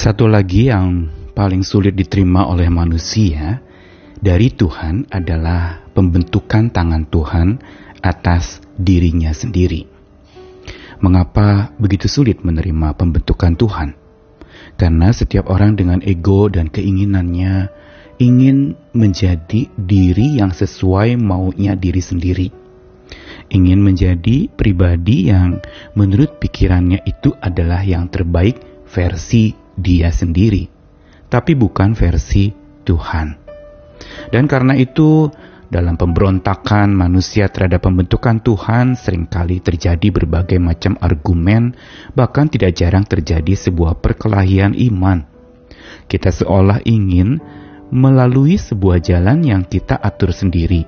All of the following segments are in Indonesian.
Satu lagi yang paling sulit diterima oleh manusia dari Tuhan adalah pembentukan tangan Tuhan atas dirinya sendiri. Mengapa begitu sulit menerima pembentukan Tuhan? Karena setiap orang dengan ego dan keinginannya ingin menjadi diri yang sesuai maunya diri sendiri. Ingin menjadi pribadi yang menurut pikirannya itu adalah yang terbaik versi dia sendiri, tapi bukan versi Tuhan. Dan karena itu, dalam pemberontakan manusia terhadap pembentukan Tuhan sering kali terjadi berbagai macam argumen, bahkan tidak jarang terjadi sebuah perkelahian iman. Kita seolah ingin melalui sebuah jalan yang kita atur sendiri.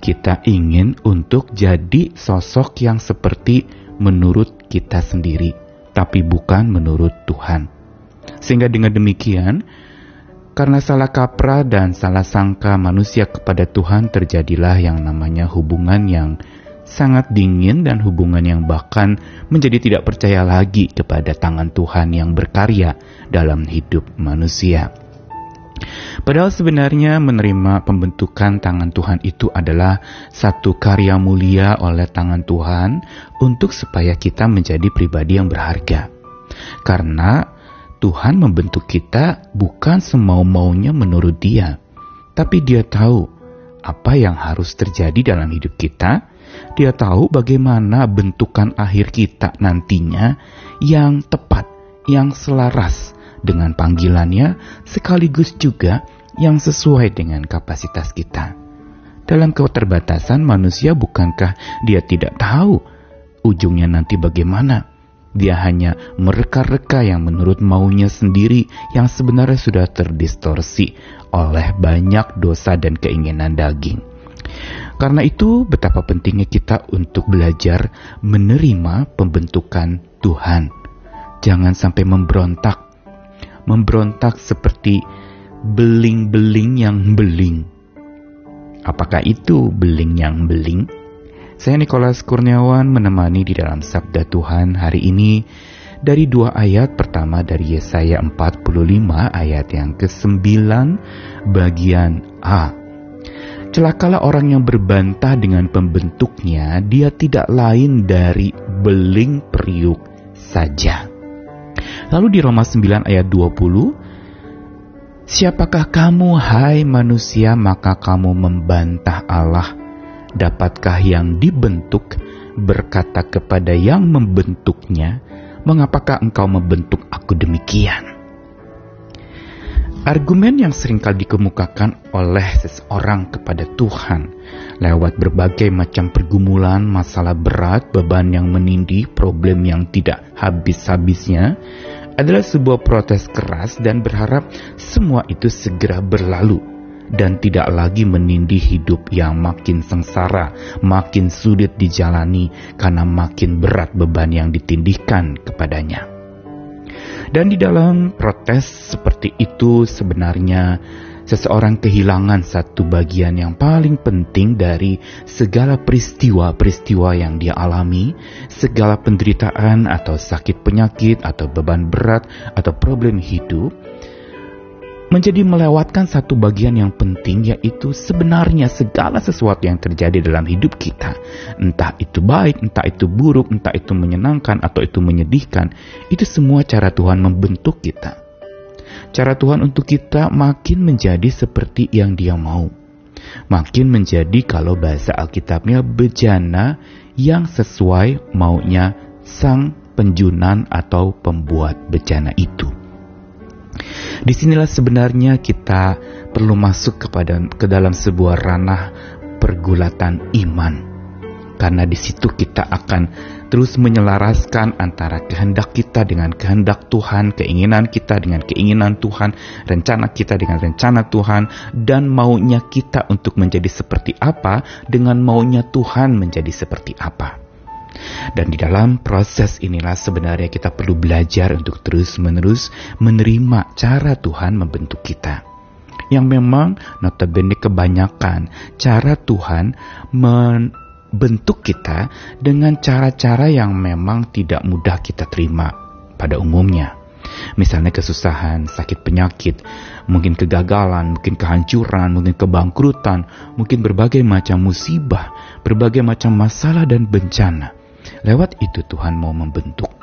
Kita ingin untuk jadi sosok yang seperti menurut kita sendiri, tapi bukan menurut Tuhan. Sehingga dengan demikian, karena salah kaprah dan salah sangka manusia kepada Tuhan terjadilah yang namanya hubungan yang sangat dingin dan hubungan yang bahkan menjadi tidak percaya lagi kepada tangan Tuhan yang berkarya dalam hidup manusia. Padahal sebenarnya menerima pembentukan tangan Tuhan itu adalah satu karya mulia oleh tangan Tuhan untuk supaya kita menjadi pribadi yang berharga. Karena Tuhan membentuk kita bukan semau-maunya menurut Dia, tapi Dia tahu apa yang harus terjadi dalam hidup kita. Dia tahu bagaimana bentukan akhir kita nantinya yang tepat, yang selaras dengan panggilannya, sekaligus juga yang sesuai dengan kapasitas kita. Dalam keterbatasan manusia, bukankah dia tidak tahu ujungnya nanti bagaimana? Dia hanya mereka-reka yang menurut maunya sendiri yang sebenarnya sudah terdistorsi oleh banyak dosa dan keinginan daging. Karena itu betapa pentingnya kita untuk belajar menerima pembentukan Tuhan. Jangan sampai memberontak. Memberontak seperti beling-beling yang beling. Apakah itu beling yang beling? Saya Nikolas Kurniawan menemani di dalam Sabda Tuhan hari ini dari dua ayat pertama dari Yesaya 45 ayat yang ke-9 bagian A. Celakalah orang yang berbantah dengan pembentuknya, dia tidak lain dari beling periuk saja. Lalu di Roma 9 ayat 20, Siapakah kamu hai manusia maka kamu membantah Allah Dapatkah yang dibentuk berkata kepada yang membentuknya, "Mengapakah engkau membentuk aku demikian?" Argumen yang sering kali dikemukakan oleh seseorang kepada Tuhan lewat berbagai macam pergumulan, masalah berat, beban yang menindih, problem yang tidak habis-habisnya adalah sebuah protes keras dan berharap semua itu segera berlalu dan tidak lagi menindih hidup yang makin sengsara, makin sulit dijalani karena makin berat beban yang ditindihkan kepadanya. Dan di dalam protes seperti itu sebenarnya seseorang kehilangan satu bagian yang paling penting dari segala peristiwa-peristiwa yang dia alami, segala penderitaan atau sakit penyakit atau beban berat atau problem hidup, menjadi melewatkan satu bagian yang penting yaitu sebenarnya segala sesuatu yang terjadi dalam hidup kita. Entah itu baik, entah itu buruk, entah itu menyenangkan atau itu menyedihkan itu semua cara Tuhan membentuk kita. Cara Tuhan untuk kita makin menjadi seperti yang dia mau. Makin menjadi kalau bahasa Alkitabnya bejana yang sesuai maunya sang penjunan atau pembuat bejana itu Di sinilah sebenarnya kita perlu masuk kepada ke dalam sebuah ranah pergulatan iman. Karena di situ kita akan terus menyelaraskan antara kehendak kita dengan kehendak Tuhan, keinginan kita dengan keinginan Tuhan, rencana kita dengan rencana Tuhan, dan maunya kita untuk menjadi seperti apa dengan maunya Tuhan menjadi seperti apa. Dan di dalam proses inilah sebenarnya kita perlu belajar untuk terus-menerus menerima cara Tuhan membentuk kita. Yang memang notabene kebanyakan cara Tuhan membentuk kita dengan cara-cara yang memang tidak mudah kita terima pada umumnya. Misalnya kesusahan, sakit penyakit, mungkin kegagalan, mungkin kehancuran, mungkin kebangkrutan, mungkin berbagai macam musibah, berbagai macam masalah dan bencana. Lewat itu Tuhan mau membentuk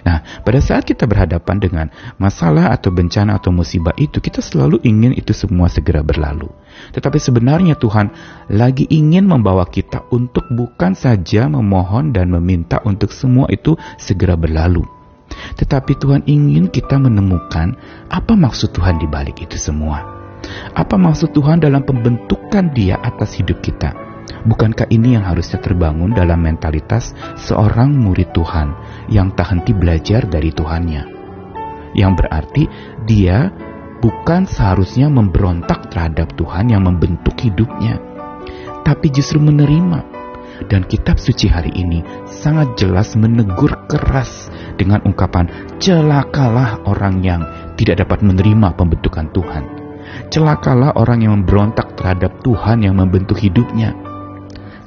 Nah, pada saat kita berhadapan dengan masalah atau bencana atau musibah itu, kita selalu ingin itu semua segera berlalu. Tetapi sebenarnya Tuhan lagi ingin membawa kita untuk bukan saja memohon dan meminta untuk semua itu segera berlalu. Tetapi Tuhan ingin kita menemukan apa maksud Tuhan di balik itu semua. Apa maksud Tuhan dalam pembentukan Dia atas hidup kita? Bukankah ini yang harusnya terbangun dalam mentalitas seorang murid Tuhan yang tak henti belajar dari Tuhannya? Yang berarti dia bukan seharusnya memberontak terhadap Tuhan yang membentuk hidupnya, tapi justru menerima. Dan kitab suci hari ini sangat jelas menegur keras dengan ungkapan celakalah orang yang tidak dapat menerima pembentukan Tuhan. Celakalah orang yang memberontak terhadap Tuhan yang membentuk hidupnya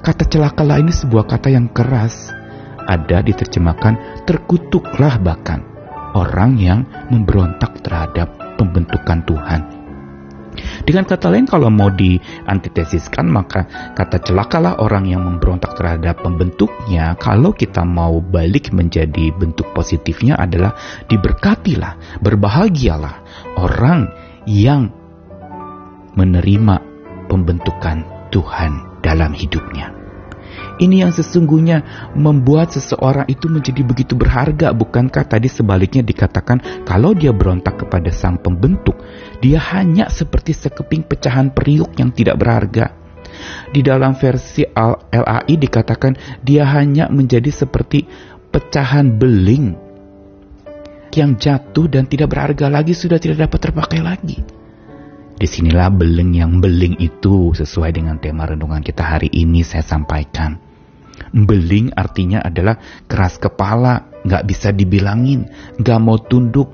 Kata celakalah ini sebuah kata yang keras. Ada diterjemahkan terkutuklah bahkan orang yang memberontak terhadap pembentukan Tuhan. Dengan kata lain kalau mau diantitesiskan maka kata celakalah orang yang memberontak terhadap pembentuknya kalau kita mau balik menjadi bentuk positifnya adalah diberkatilah, berbahagialah orang yang menerima pembentukan Tuhan dalam hidupnya. Ini yang sesungguhnya membuat seseorang itu menjadi begitu berharga, bukankah tadi sebaliknya dikatakan kalau dia berontak kepada sang pembentuk, dia hanya seperti sekeping pecahan periuk yang tidak berharga. Di dalam versi LAI dikatakan dia hanya menjadi seperti pecahan beling yang jatuh dan tidak berharga lagi sudah tidak dapat terpakai lagi. Di sinilah beling yang beling itu sesuai dengan tema renungan kita hari ini saya sampaikan. Beling artinya adalah keras kepala, nggak bisa dibilangin, nggak mau tunduk,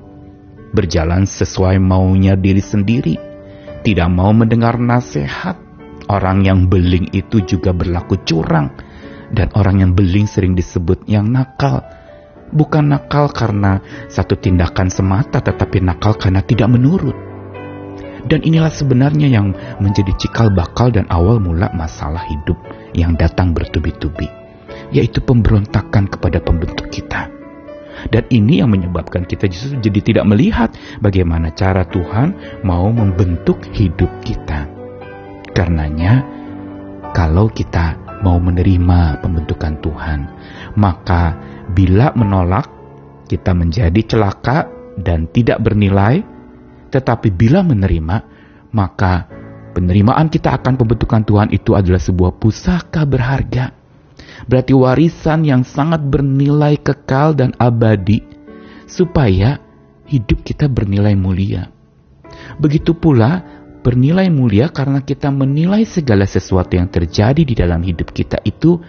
berjalan sesuai maunya diri sendiri, tidak mau mendengar nasihat. Orang yang beling itu juga berlaku curang, dan orang yang beling sering disebut yang nakal. Bukan nakal karena satu tindakan semata, tetapi nakal karena tidak menurut dan inilah sebenarnya yang menjadi cikal bakal dan awal mula masalah hidup yang datang bertubi-tubi, yaitu pemberontakan kepada pembentuk kita. Dan ini yang menyebabkan kita justru jadi tidak melihat bagaimana cara Tuhan mau membentuk hidup kita. Karenanya, kalau kita mau menerima pembentukan Tuhan, maka bila menolak, kita menjadi celaka dan tidak bernilai, tetapi bila menerima, maka penerimaan kita akan pembentukan Tuhan itu adalah sebuah pusaka berharga. Berarti warisan yang sangat bernilai kekal dan abadi, supaya hidup kita bernilai mulia. Begitu pula bernilai mulia karena kita menilai segala sesuatu yang terjadi di dalam hidup kita itu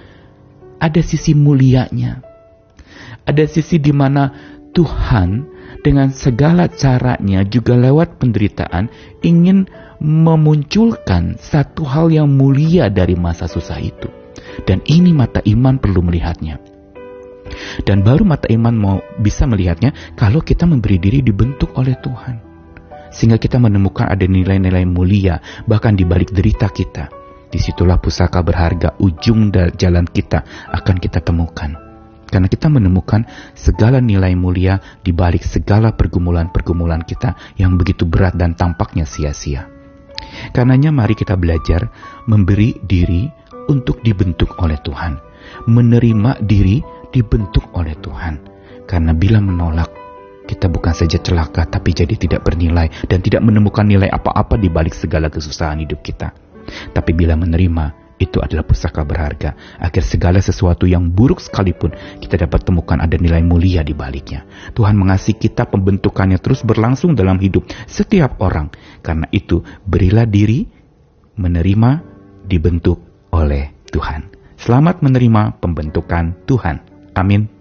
ada sisi mulianya. Ada sisi di mana Tuhan dengan segala caranya juga lewat penderitaan ingin memunculkan satu hal yang mulia dari masa susah itu. Dan ini mata iman perlu melihatnya. Dan baru mata iman mau bisa melihatnya kalau kita memberi diri dibentuk oleh Tuhan. Sehingga kita menemukan ada nilai-nilai mulia bahkan di balik derita kita. Di situlah pusaka berharga ujung jalan kita akan kita temukan. Karena kita menemukan segala nilai mulia di balik segala pergumulan-pergumulan kita yang begitu berat dan tampaknya sia-sia. Karenanya mari kita belajar memberi diri untuk dibentuk oleh Tuhan. Menerima diri dibentuk oleh Tuhan. Karena bila menolak, kita bukan saja celaka tapi jadi tidak bernilai dan tidak menemukan nilai apa-apa di balik segala kesusahan hidup kita. Tapi bila menerima, itu adalah pusaka berharga, agar segala sesuatu yang buruk sekalipun kita dapat temukan ada nilai mulia di baliknya. Tuhan mengasihi kita pembentukannya terus berlangsung dalam hidup setiap orang. Karena itu, berilah diri menerima dibentuk oleh Tuhan. Selamat menerima pembentukan Tuhan. Amin.